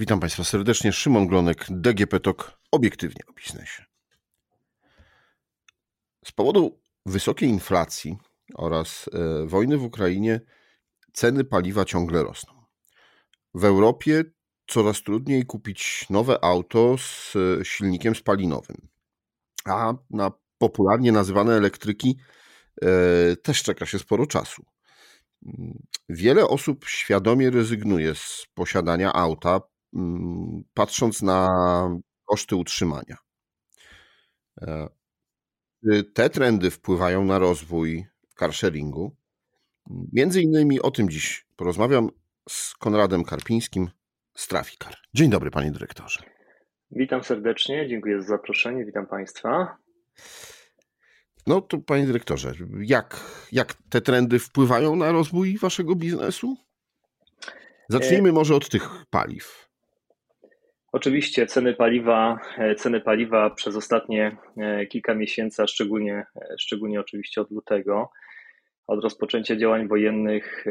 Witam Państwa serdecznie. Szymon Glonek, DGP TOK, obiektywnie o biznesie. Z powodu wysokiej inflacji oraz e, wojny w Ukrainie ceny paliwa ciągle rosną. W Europie coraz trudniej kupić nowe auto z e, silnikiem spalinowym, a na popularnie nazywane elektryki e, też czeka się sporo czasu. Wiele osób świadomie rezygnuje z posiadania auta, patrząc na koszty utrzymania. E, te trendy wpływają na rozwój carsharingu? Między innymi o tym dziś porozmawiam z Konradem Karpińskim z Trafikar. Dzień dobry, panie dyrektorze. Witam serdecznie, dziękuję za zaproszenie, witam państwa. No to panie dyrektorze, jak, jak te trendy wpływają na rozwój waszego biznesu? Zacznijmy e, może od tych paliw. Oczywiście ceny paliwa, e, ceny paliwa przez ostatnie e, kilka miesięcy, a szczególnie, e, szczególnie oczywiście od lutego, od rozpoczęcia działań wojennych,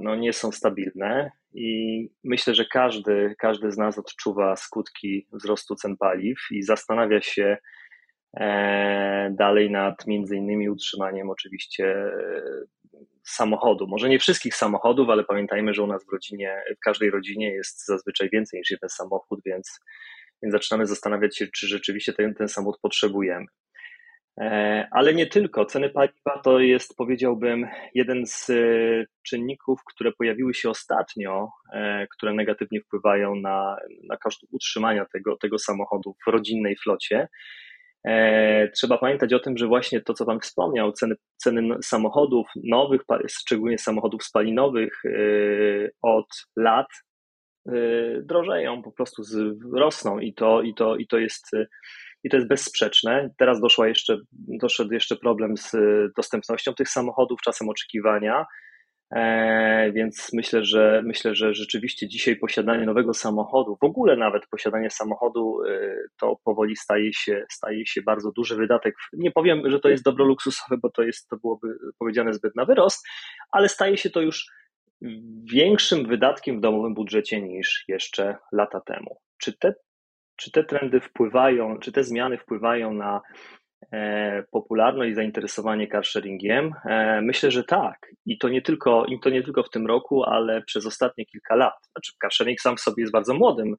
no nie są stabilne i myślę, że każdy, każdy z nas odczuwa skutki wzrostu cen paliw i zastanawia się dalej nad między innymi utrzymaniem oczywiście samochodu. Może nie wszystkich samochodów, ale pamiętajmy, że u nas w rodzinie, w każdej rodzinie jest zazwyczaj więcej niż jeden samochód, więc, więc zaczynamy zastanawiać się, czy rzeczywiście ten, ten samochód potrzebujemy. E, ale nie tylko. Ceny paliwa to jest, powiedziałbym, jeden z e, czynników, które pojawiły się ostatnio, e, które negatywnie wpływają na, na koszt utrzymania tego, tego samochodu w rodzinnej flocie. E, trzeba pamiętać o tym, że właśnie to, co Pan wspomniał, ceny, ceny samochodów nowych, szczególnie samochodów spalinowych, e, od lat e, drożeją, po prostu rosną i to, i to, i to jest. I to jest bezsprzeczne. Teraz doszła jeszcze, doszedł jeszcze problem z dostępnością tych samochodów, czasem oczekiwania. E, więc myślę, że myślę, że rzeczywiście dzisiaj posiadanie nowego samochodu, w ogóle nawet posiadanie samochodu, e, to powoli staje się, staje się bardzo duży wydatek. Nie powiem, że to jest dobro luksusowe, bo to jest, to byłoby powiedziane zbyt na wyrost, ale staje się to już większym wydatkiem w domowym budżecie niż jeszcze lata temu. Czy te, czy te trendy wpływają, czy te zmiany wpływają na popularność i zainteresowanie carsharingiem? E, myślę, że tak. I to nie tylko, i to nie tylko w tym roku, ale przez ostatnie kilka lat. Znaczy, carsharing sam w sobie jest bardzo młodym,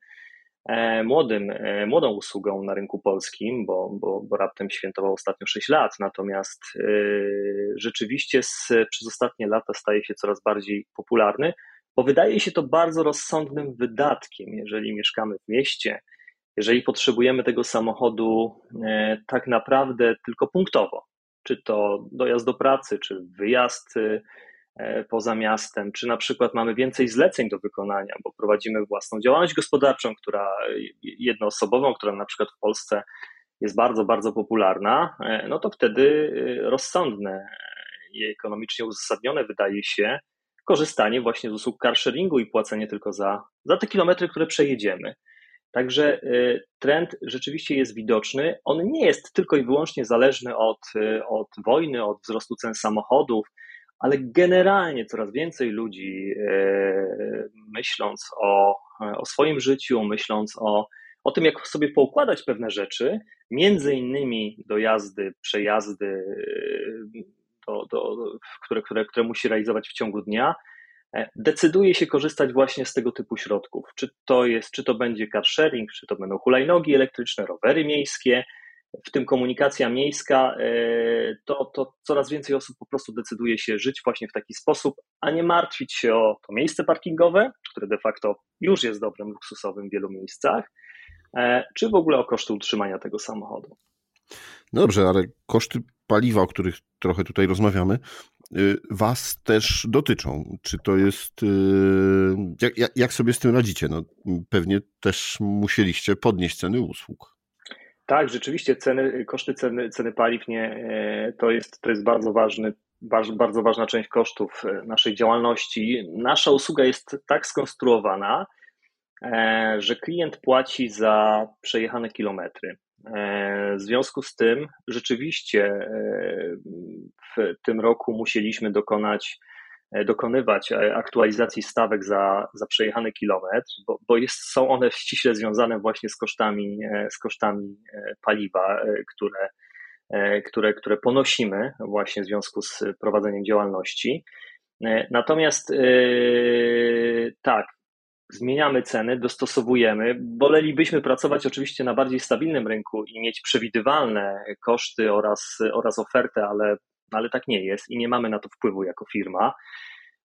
e, młodym, młodą usługą na rynku polskim, bo, bo, bo raptem świętował ostatnio 6 lat. Natomiast rzeczywiście z, przez ostatnie lata staje się coraz bardziej popularny, bo wydaje się to bardzo rozsądnym wydatkiem, jeżeli mieszkamy w mieście jeżeli potrzebujemy tego samochodu e, tak naprawdę tylko punktowo, czy to dojazd do pracy, czy wyjazd e, poza miastem, czy na przykład mamy więcej zleceń do wykonania, bo prowadzimy własną działalność gospodarczą, która jednoosobową, która na przykład w Polsce jest bardzo, bardzo popularna, e, no to wtedy rozsądne i ekonomicznie uzasadnione wydaje się korzystanie właśnie z usług carsharingu i płacenie tylko za, za te kilometry, które przejedziemy. Także y, trend rzeczywiście jest widoczny. On nie jest tylko i wyłącznie zależny od, y, od wojny, od wzrostu cen samochodów, ale generalnie coraz więcej ludzi, y, myśląc o, o swoim życiu, myśląc o, o tym, jak sobie poukładać pewne rzeczy, między innymi dojazdy, przejazdy, do, do, które, które, które musi realizować w ciągu dnia, decyduje się korzystać właśnie z tego typu środków. Czy to jest, czy to będzie car sharing, czy to będą hulajnogi elektryczne, rowery miejskie, w tym komunikacja miejska, e, to, to coraz więcej osób po prostu decyduje się żyć właśnie w taki sposób, a nie martwić się o to miejsce parkingowe, które de facto już jest dobrem luksusowym w wielu miejscach, e, czy w ogóle o koszty utrzymania tego samochodu. Dobrze, ale koszty paliwa, o których trochę tutaj rozmawiamy, Was też dotyczą. Czy to jest. Y, jak, jak sobie z tym radzicie? No, pewnie też musieliście podnieść ceny usług. Tak, rzeczywiście ceny, koszty ceny, ceny paliw nie, e, to, jest, to jest bardzo ważny, bardzo ważna część kosztów e, naszej działalności. Nasza usługa jest tak skonstruowana, e, że klient płaci za przejechane kilometry. E, w związku z tym rzeczywiście e, w tym roku musieliśmy dokonać dokonywać aktualizacji stawek za, za przejechany kilometr, bo, bo jest, są one ściśle związane właśnie z kosztami, z kosztami paliwa, które, które, które ponosimy właśnie w związku z prowadzeniem działalności. Natomiast tak, zmieniamy ceny, dostosowujemy. Wolelibyśmy pracować oczywiście na bardziej stabilnym rynku i mieć przewidywalne koszty oraz, oraz ofertę, ale, ale tak nie jest i nie mamy na to wpływu jako firma.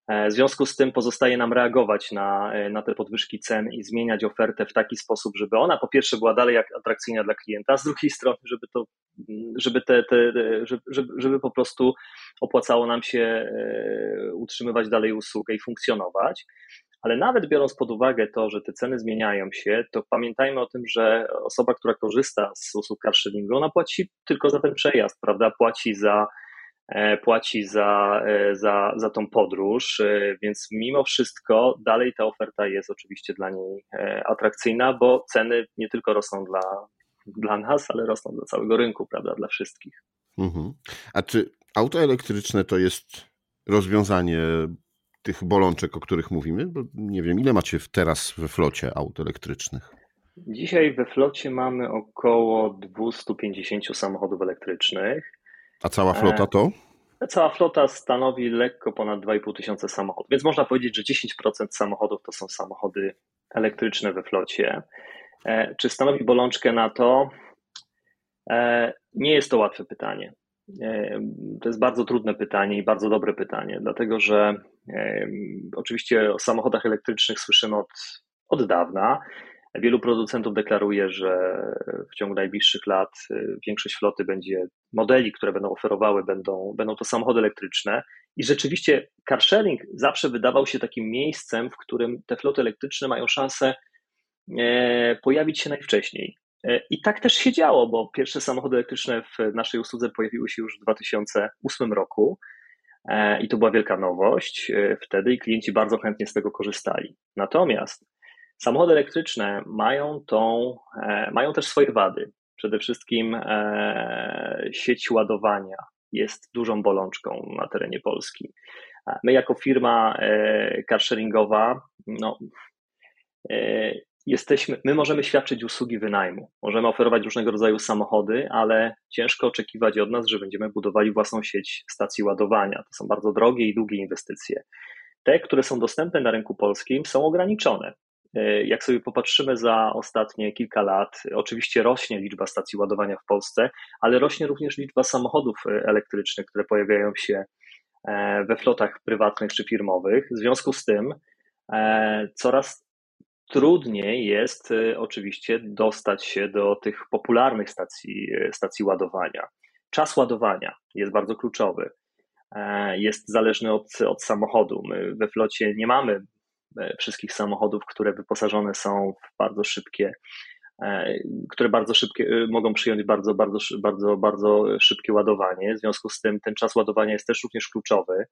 E, w związku z tym pozostaje nam reagować na, e, na te podwyżki cen i zmieniać ofertę w taki sposób, żeby ona po pierwsze była dalej atrakcyjna dla klienta, z drugiej strony, żeby to, żeby, te, te, żeby, żeby po prostu opłacało nam się e, utrzymywać dalej usługę i funkcjonować. Ale nawet biorąc pod uwagę to, że te ceny zmieniają się, to pamiętajmy o tym, że osoba, która korzysta z usług carsharingu, ona płaci tylko za ten przejazd, prawda? Płaci za, e, płaci za, e, za, za tą podróż, e, więc mimo wszystko dalej ta oferta jest oczywiście dla niej atrakcyjna, bo ceny nie tylko rosną dla, dla nas, ale rosną dla całego rynku, prawda, dla wszystkich. Mhm. A czy auto elektryczne to jest rozwiązanie tych bolączek, o których mówimy? Bo nie wiem, ile macie teraz we flocie aut elektrycznych? Dzisiaj we flocie mamy około 250 samochodów elektrycznych. A cała flota to? E, cała flota stanowi lekko ponad 2,5 tysiąca samochodów, więc można powiedzieć, że 10% samochodów to są samochody elektryczne we flocie. E, czy stanowi bolączkę na to? E, nie jest to łatwe pytanie. To jest bardzo trudne pytanie i bardzo dobre pytanie, dlatego że oczywiście o samochodach elektrycznych słyszymy od, od dawna. Wielu producentów deklaruje, że w ciągu najbliższych lat y, większość floty będzie modeli, które będą oferowały, będą, będą to samochody elektryczne. I rzeczywiście carsharing zawsze wydawał się takim miejscem, w którym te floty elektryczne mają szansę e, pojawić się najwcześniej. E, I tak też się działo, bo pierwsze samochody elektryczne w naszej usłudze pojawiły się już w 2008 roku e, i to była wielka nowość e, wtedy i klienci bardzo chętnie z tego korzystali. Natomiast samochody elektryczne mają, tą, mają też swoje wady. Przede wszystkim sieć ładowania jest dużą bolączką na terenie Polski. My jako firma carsharingowa no, jesteśmy, my możemy świadczyć usługi wynajmu, możemy oferować różnego rodzaju samochody, ale ciężko oczekiwać od nas, że będziemy budowali własną sieć stacji ładowania. To są bardzo drogie i długie inwestycje. Te, które są dostępne na rynku polskim, są ograniczone. E, jak sobie popatrzymy za ostatnie kilka lat, oczywiście rośnie liczba stacji ładowania w Polsce, ale rośnie również liczba samochodów e, elektrycznych, które pojawiają się e, we flotach prywatnych czy firmowych. W związku z tym coraz trudniej jest y, oczywiście dostać się do tych popularnych stacji, y, stacji ładowania. Czas ładowania jest bardzo kluczowy. E, jest zależny od, od samochodu. My we flocie nie mamy e, wszystkich samochodów, które wyposażone są w bardzo szybkie, e, które bardzo szybkie, mogą przyjąć bardzo, bardzo, bardzo, bardzo szybkie ładowanie. W związku z tym ten czas ładowania jest też również kluczowy.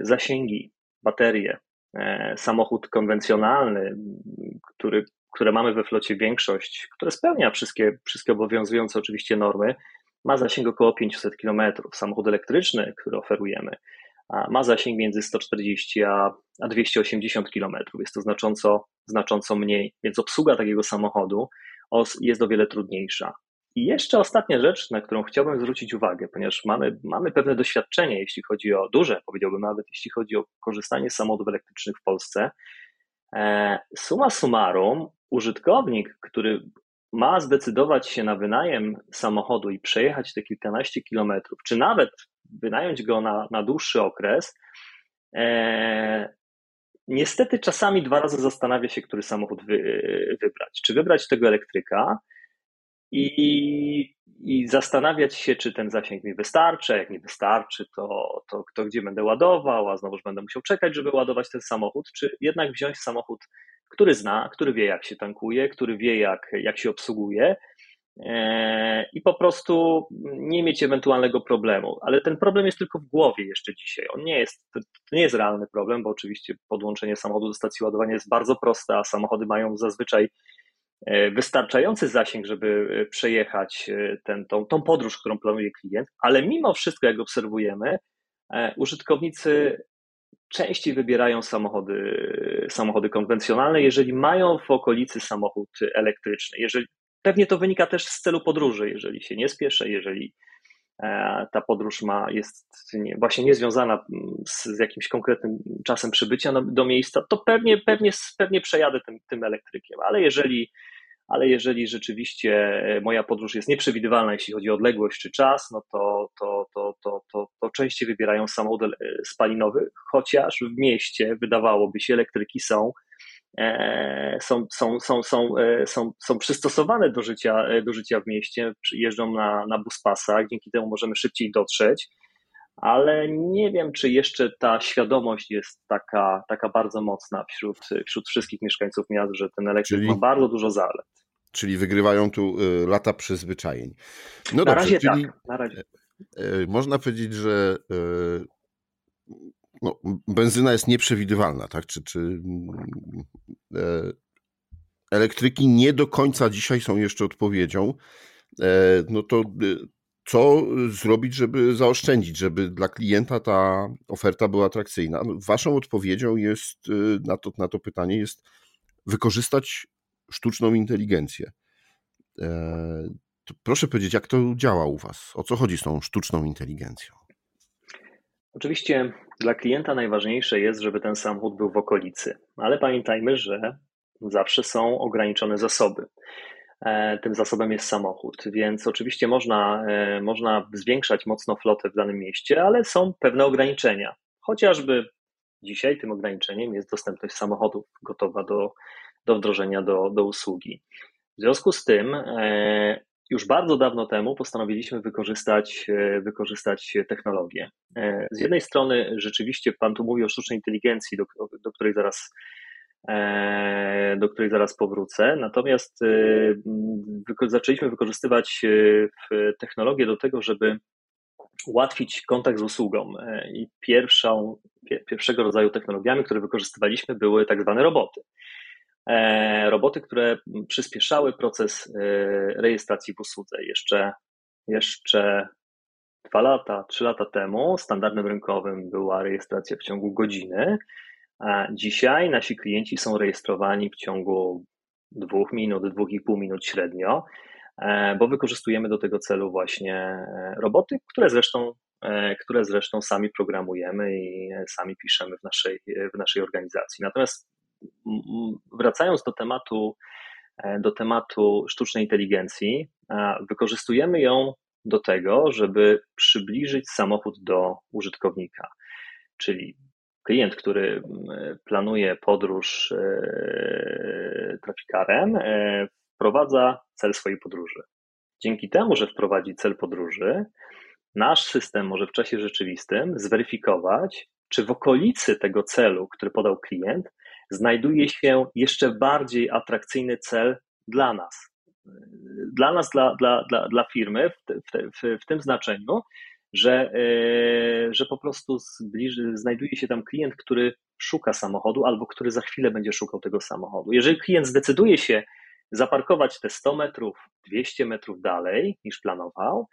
Zasięgi, baterie, E, samochód konwencjonalny, który, które mamy we flocie większość, które spełnia wszystkie, wszystkie obowiązujące oczywiście normy, ma zasięg około 500 km. Samochód elektryczny, który oferujemy, ma zasięg między 140 a, a 280 km. Jest to znacząco, znacząco mniej, więc obsługa takiego samochodu jest o wiele trudniejsza. I jeszcze ostatnia rzecz, na którą chciałbym zwrócić uwagę, ponieważ mamy, mamy pewne doświadczenie, jeśli chodzi o duże, powiedziałbym nawet, jeśli chodzi o korzystanie z samochodów elektrycznych w Polsce. E, suma summarum, użytkownik, który ma zdecydować się na wynajem samochodu i przejechać te kilkanaście kilometrów, czy nawet wynająć go na, na dłuższy okres, e, niestety czasami dwa razy zastanawia się, który samochód wy, wybrać. Czy wybrać tego elektryka, i, i zastanawiać się, czy ten zasięg mi wystarczy, jak mi wystarczy, to, to, to gdzie będę ładował, a znowuż będę musiał czekać, żeby ładować ten samochód, czy jednak wziąć samochód, który zna, który wie, jak się tankuje, który wie, jak, jak się obsługuje e, i po prostu nie mieć ewentualnego problemu. Ale ten problem jest tylko w głowie jeszcze dzisiaj. On nie jest, to nie jest realny problem, bo oczywiście podłączenie samochodu do stacji ładowania jest bardzo proste, a samochody mają zazwyczaj wystarczający zasięg, żeby e, przejechać e, ten, tą, tą podróż, którą planuje klient, ale mimo wszystko, jak obserwujemy, użytkownicy częściej wybierają samochody, samochody konwencjonalne, jeżeli mają w okolicy samochód elektryczny. Jeżeli, pewnie to wynika też z celu podróży, jeżeli się nie spieszę, jeżeli e, ta podróż ma, jest nie, właśnie niezwiązana z, z jakimś konkretnym czasem przybycia do, do miejsca, to pewnie, pewnie, pewnie przejadę tym, tym elektrykiem, ale jeżeli ale jeżeli rzeczywiście e, moja podróż jest nieprzewidywalna, jeśli chodzi o odległość czy czas, no to, to, to, to, to, to częściej wybierają samochód e, spalinowy, chociaż w mieście wydawałoby się elektryki są, e, są, są, są, są, są, są przystosowane do życia, do życia w mieście, jeżdżą na, na buspasach, dzięki temu możemy szybciej dotrzeć ale nie wiem, czy jeszcze ta świadomość jest taka, taka bardzo mocna wśród, wśród wszystkich mieszkańców miast, że ten elektryk Czyli... ma bardzo dużo zalet. Czyli wygrywają tu lata przyzwyczajeń. No na dobrze, razie czyli tak. Na razie. E, e, można powiedzieć, że e, no, benzyna jest nieprzewidywalna, tak? Czy, czy elektryki nie do końca dzisiaj są jeszcze odpowiedzią. No to co zrobić, żeby zaoszczędzić, żeby dla klienta ta oferta była atrakcyjna? No, waszą odpowiedzią jest na to, na to pytanie jest wykorzystać sztuczną inteligencję. E, proszę powiedzieć, jak to działa u Was? O co chodzi z tą sztuczną inteligencją? Oczywiście dla klienta najważniejsze jest, żeby ten samochód był w okolicy, ale pamiętajmy, że zawsze są ograniczone zasoby. E, tym zasobem jest samochód, więc oczywiście można, e, można zwiększać mocno flotę w danym mieście, ale są pewne ograniczenia. Chociażby dzisiaj tym ograniczeniem jest dostępność samochodów gotowa do, do wdrożenia do, do usługi. W związku z tym e, już bardzo dawno temu postanowiliśmy wykorzystać, e, wykorzystać technologię. E, z jednej strony rzeczywiście Pan tu mówi o sztucznej inteligencji, do, do której zaraz do której zaraz powrócę. Natomiast zaczęliśmy wykorzystywać technologię do tego, żeby ułatwić kontakt z usługą. I pierwszą, pierwszego rodzaju technologiami, które wykorzystywaliśmy, były tak zwane roboty. E, roboty, które przyspieszały proces e, rejestracji w usłudze. Jeszcze, jeszcze dwa lata, trzy lata temu standardem rynkowym była rejestracja w ciągu godziny, a dzisiaj nasi klienci są rejestrowani w ciągu dwóch minut, dwóch i pół minut średnio, e, bo wykorzystujemy do tego celu właśnie roboty, które zresztą, które zresztą sami programujemy i sami piszemy w naszej, w naszej organizacji. Natomiast wracając do tematu, e, do tematu sztucznej inteligencji, wykorzystujemy ją do tego, żeby przybliżyć samochód do użytkownika. Czyli klient, który planuje podróż e, trafikarem, e, wprowadza cel swojej podróży. Dzięki temu, że wprowadzi cel podróży, nasz system może w czasie rzeczywistym zweryfikować, czy w okolicy tego celu, który podał klient, znajduje się jeszcze bardziej atrakcyjny cel dla nas. Dla nas, dla, dla, dla, dla firmy, w, w, w tym znaczeniu, że, e, że po prostu zbliży, znajduje się tam klient, który szuka samochodu albo który za chwilę będzie szukał tego samochodu. Jeżeli klient zdecyduje się zaparkować te 100 metrów, 200 metrów dalej niż planował,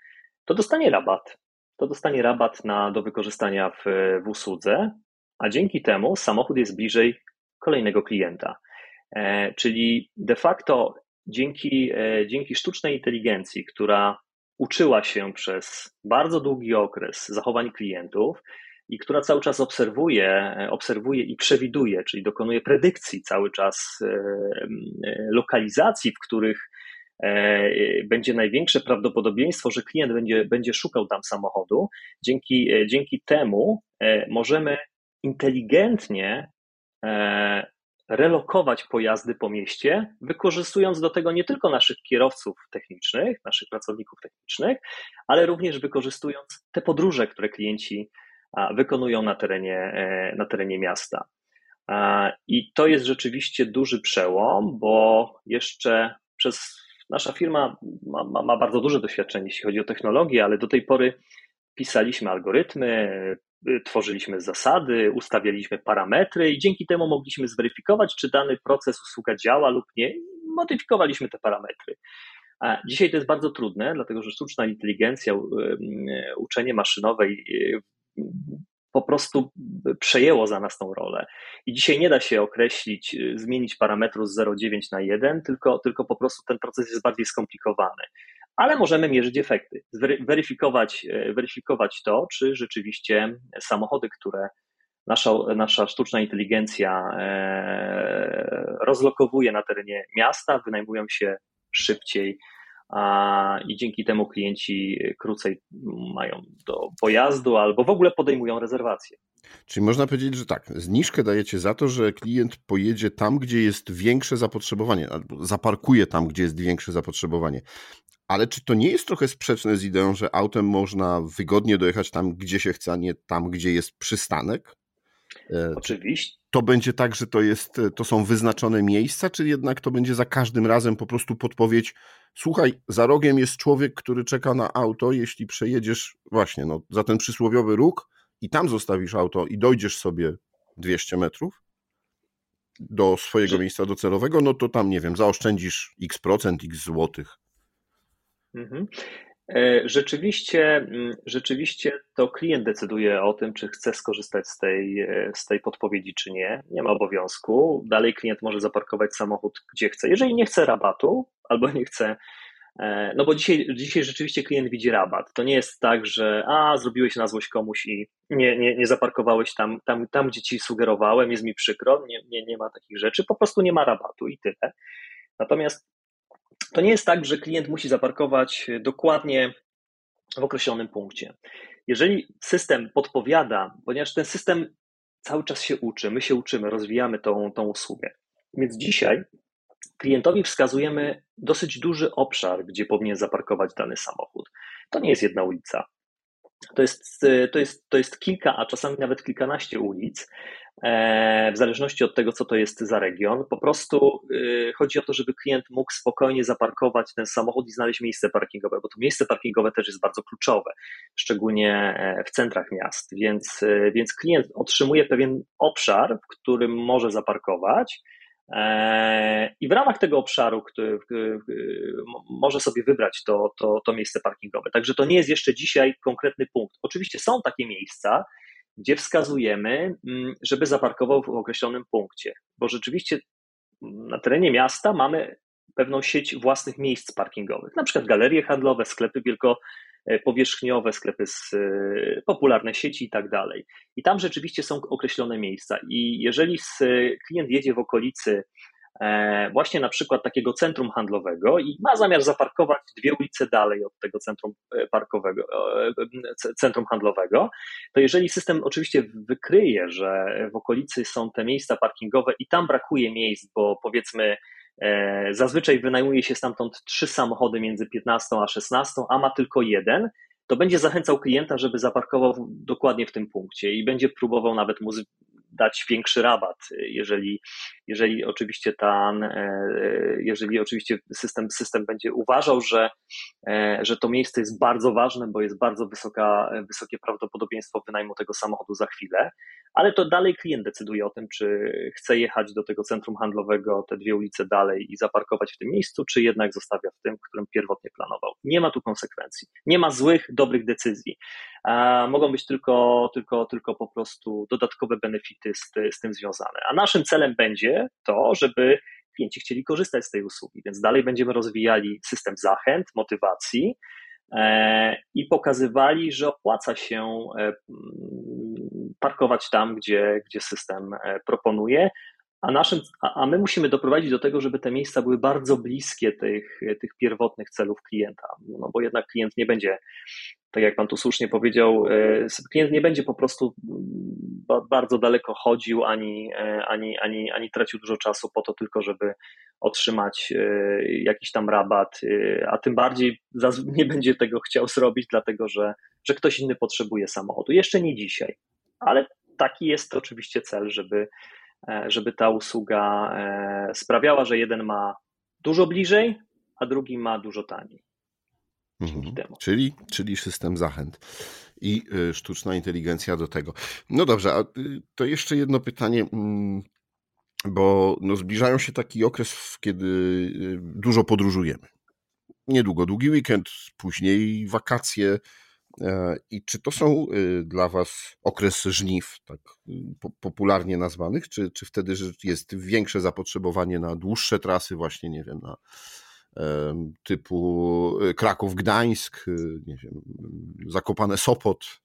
to dostanie rabat. To dostanie rabat na, do wykorzystania w, w usłudze, a dzięki temu samochód jest bliżej kolejnego klienta. E, czyli de facto dzięki, e, dzięki sztucznej inteligencji, która uczyła się przez bardzo długi okres zachowań klientów i która cały czas obserwuje, e, obserwuje i przewiduje, czyli dokonuje predykcji cały czas lokalizacji, w których będzie największe prawdopodobieństwo, że klient będzie, będzie szukał tam samochodu. Dzięki, dzięki temu możemy inteligentnie relokować pojazdy po mieście, wykorzystując do tego nie tylko naszych kierowców technicznych, naszych pracowników technicznych, ale również wykorzystując te podróże, które klienci wykonują na terenie, e, na terenie miasta. I to jest rzeczywiście duży przełom, bo jeszcze przez nasza firma ma, ma, ma bardzo duże doświadczenie, jeśli chodzi o technologię, ale do tej pory pisaliśmy algorytmy, tworzyliśmy zasady, ustawialiśmy parametry i dzięki temu mogliśmy zweryfikować, czy dany proces, usługa działa lub nie. Modyfikowaliśmy te parametry. A dzisiaj to jest bardzo trudne, dlatego że sztuczna inteligencja, uczenie maszynowe po prostu przejęło za nas tą rolę. I dzisiaj nie da się określić, y, zmienić parametru z 0,9 na 1, tylko, tylko po prostu ten proces jest bardziej skomplikowany. Ale możemy mierzyć efekty, weryfikować, y, weryfikować to, czy rzeczywiście samochody, które nasza, nasza sztuczna inteligencja e, rozlokowuje na terenie miasta, wynajmują się szybciej, a, i dzięki temu klienci krócej mają do pojazdu albo w ogóle podejmują rezerwację. Czyli można powiedzieć, że tak, zniżkę dajecie za to, że klient pojedzie tam, gdzie jest większe zapotrzebowanie, albo zaparkuje tam, gdzie jest większe zapotrzebowanie. Ale czy to nie jest trochę sprzeczne z ideą, że autem można wygodnie dojechać tam, gdzie się chce, a nie tam, gdzie jest przystanek? E, Oczywiście to będzie tak, że to, jest, to są wyznaczone miejsca, czy jednak to będzie za każdym razem po prostu podpowiedź, słuchaj, za rogiem jest człowiek, który czeka na auto, jeśli przejedziesz właśnie no, za ten przysłowiowy róg i tam zostawisz auto i dojdziesz sobie 200 metrów do swojego miejsca docelowego, no to tam, nie wiem, zaoszczędzisz x procent, x złotych. Mhm. E, rzeczywiście, mm, rzeczywiście to klient decyduje o tym, czy chce skorzystać z tej, e, z tej podpowiedzi, czy nie. Nie ma obowiązku. Dalej klient może zaparkować samochód gdzie chce. Jeżeli nie chce rabatu albo nie chce, e, no bo dzisiaj, dzisiaj rzeczywiście klient widzi rabat. To nie jest tak, że a, zrobiłeś na złość komuś i nie, nie, nie zaparkowałeś tam, tam, tam, gdzie ci sugerowałem, jest mi przykro, nie, nie, nie ma takich rzeczy, po prostu nie ma rabatu i tyle. Natomiast to nie jest tak, że klient musi zaparkować dokładnie w określonym punkcie. Jeżeli system podpowiada, ponieważ ten system cały czas się uczy, my się uczymy, rozwijamy tą, tą usługę. Więc dzisiaj klientowi wskazujemy dosyć duży obszar, gdzie powinien zaparkować dany samochód. To nie jest jedna ulica. To jest, to, jest, to jest kilka, a czasami nawet kilkanaście ulic, E, w zależności od tego, co to jest za region. Po prostu y, chodzi o to, żeby klient mógł spokojnie zaparkować ten samochód i znaleźć miejsce parkingowe, bo to miejsce parkingowe też jest bardzo kluczowe, szczególnie e, w centrach miast. Więc, e, więc klient otrzymuje pewien obszar, w którym może zaparkować. I w ramach tego obszaru który, może sobie wybrać to, to, to miejsce parkingowe. Także to nie jest jeszcze dzisiaj konkretny punkt. Oczywiście są takie miejsca, gdzie wskazujemy, mm, żeby zaparkował w określonym punkcie, bo rzeczywiście na terenie miasta mamy pewną sieć własnych miejsc parkingowych, na przykład galerie handlowe, sklepy wielkopowierzchniowe, sklepy z e, popularne sieci i tak dalej. I tam rzeczywiście są określone miejsca. I jeżeli klient jedzie w okolicy E, właśnie na przykład takiego centrum handlowego i ma zamiar zaparkować dwie ulice dalej od tego centrum e, parkowego, e, centrum handlowego, to jeżeli system oczywiście wykryje, że w okolicy są te miejsca parkingowe i tam brakuje miejsc, bo powiedzmy zazwyczaj wynajmuje się stamtąd trzy samochody między 15 a 16, a ma tylko jeden, to będzie zachęcał klienta, żeby zaparkował dokładnie w tym punkcie i będzie próbował nawet mu dać większy rabat, jeżeli, jeżeli oczywiście ta, e, jeżeli oczywiście system, system będzie uważał, że, e, że to miejsce jest bardzo ważne, bo jest bardzo wysoka, wysokie prawdopodobieństwo wynajmu tego samochodu za chwilę, ale to dalej klient decyduje o tym, czy chce jechać do tego centrum handlowego te dwie ulice dalej i zaparkować w tym miejscu, czy jednak zostawia w tym, którym pierwotnie planował. Nie ma tu konsekwencji. Nie ma złych, dobrych decyzji. Mogą być tylko, tylko, tylko po prostu dodatkowe benefity z, z tym związane. A naszym celem będzie to, żeby klienci chcieli korzystać z tej usługi, więc dalej będziemy rozwijali system zachęt, motywacji, e, i pokazywali, że opłaca się e, parkować tam, gdzie, gdzie system e, proponuje, a, naszym, a my musimy doprowadzić do tego, żeby te miejsca były bardzo bliskie tych, tych pierwotnych celów klienta, no bo jednak klient nie będzie, tak jak Pan tu słusznie powiedział, e, klient nie będzie po prostu bardzo daleko chodził, ani, e, ani, ani, ani tracił dużo czasu po to tylko, żeby otrzymać jakiś tam rabat, a tym bardziej nie będzie tego chciał zrobić, dlatego że, że ktoś inny potrzebuje samochodu. Jeszcze nie dzisiaj ale taki jest oczywiście cel, żeby, e, żeby ta usługa e, sprawiała, że jeden ma dużo bliżej, a drugi ma dużo taniej. Mhm. Czyli, czyli system zachęt i e, sztuczna inteligencja do tego. No dobrze, a to jeszcze jedno pytanie, mm, bo no zbliżają się taki okres, kiedy dużo podróżujemy. Niedługo długi weekend, później wakacje, I czy to są dla Was okresy żniw, tak popularnie nazwanych, czy, czy wtedy jest większe zapotrzebowanie na dłuższe trasy, właśnie, nie wiem, na typu Kraków-Gdańsk, nie wiem, Zakopane-Sopot?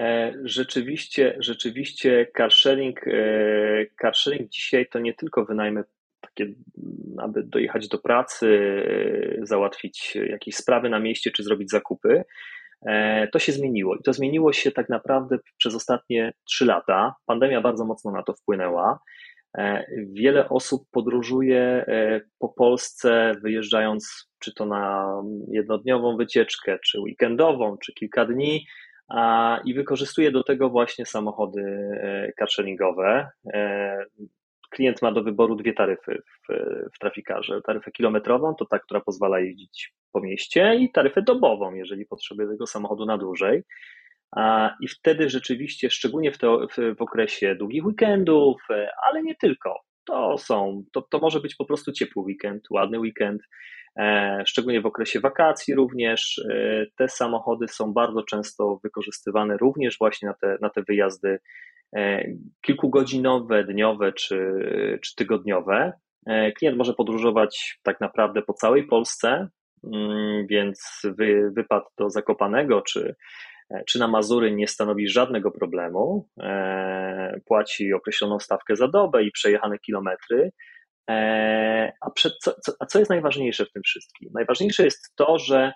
E, rzeczywiście, rzeczywiście carsharing, e, carsharing dzisiaj to nie tylko wynajmy takie, aby dojechać do pracy, e, załatwić jakieś sprawy na mieście czy zrobić zakupy. To się zmieniło i to zmieniło się tak naprawdę przez ostatnie trzy lata. Pandemia bardzo mocno na to wpłynęła. Wiele osób podróżuje po Polsce, wyjeżdżając czy to na jednodniową wycieczkę, czy weekendową, czy kilka dni, i wykorzystuje do tego właśnie samochody e, carsharingowe. E, klient ma do wyboru dwie taryfy w, w trafikarze. Taryfę kilometrową to ta, która pozwala jeździć po mieście i taryfę dobową, jeżeli potrzebuje tego samochodu na dłużej. I wtedy rzeczywiście, szczególnie w, to, w, w okresie długich weekendów, e, ale nie tylko, to są, to, to może być po prostu ciepły weekend, ładny weekend, E, szczególnie w okresie wakacji również. E, te samochody są bardzo często wykorzystywane również właśnie na te, na te wyjazdy kilkugodzinowe, dniowe czy, czy tygodniowe. Klient może podróżować tak naprawdę po całej Polsce, mm, więc wy, wypad do Zakopanego czy, czy na Mazury nie stanowi żadnego problemu. Płaci określoną stawkę za dobę i przejechane kilometry. E, a, przed, co, co, a co jest najważniejsze w tym wszystkim? Najważniejsze jest to, że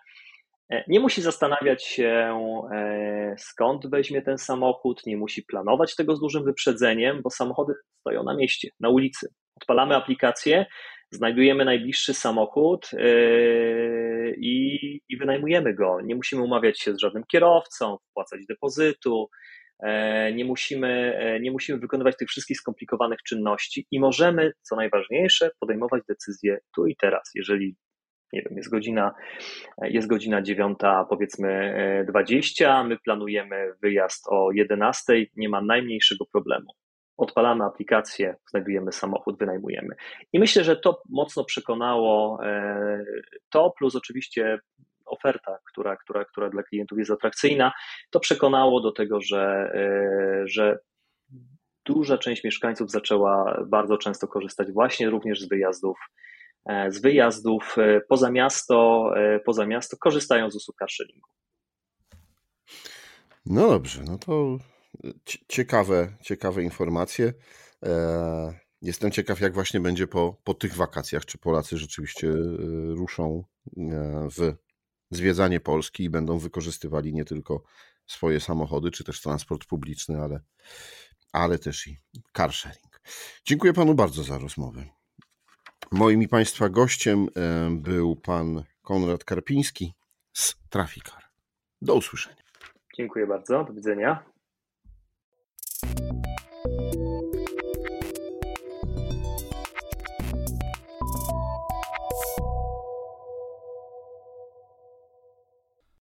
e, nie musi zastanawiać się, e, skąd weźmie ten samochód, nie musi planować tego z dużym wyprzedzeniem, bo samochody stoją na mieście, na ulicy. Odpalamy aplikację, znajdujemy najbliższy samochód i, i wynajmujemy go. Nie musimy umawiać się z żadnym kierowcą, wpłacać depozytu, E, nie musimy, e, nie musimy wykonywać tych wszystkich skomplikowanych czynności i możemy, co najważniejsze, podejmować decyzje tu i teraz. Jeżeli nie wiem, jest godzina, jest godzina 9, powiedzmy 20, e, my planujemy wyjazd o 11, nie ma najmniejszego problemu. Odpalamy aplikację, znajdujemy samochód, wynajmujemy. I myślę, że to mocno przekonało to, plus oczywiście oferta, która, która, która dla klientów jest atrakcyjna, to przekonało do tego, że, e, że duża część mieszkańców zaczęła bardzo często korzystać właśnie również z wyjazdów, e, z wyjazdów e, poza miasto, poza miasto, korzystając z usług carsharingu. No dobrze, no to ciekawe, ciekawe informacje. Jestem ciekaw, jak właśnie będzie po, po tych wakacjach. Czy Polacy rzeczywiście ruszą w zwiedzanie Polski i będą wykorzystywali nie tylko swoje samochody, czy też transport publiczny, ale, ale też i car sharing. Dziękuję panu bardzo za rozmowę. Moim i państwa gościem e, był pan Konrad Karpiński z Trafikar. Do usłyszenia. Dziękuję bardzo. Do widzenia. you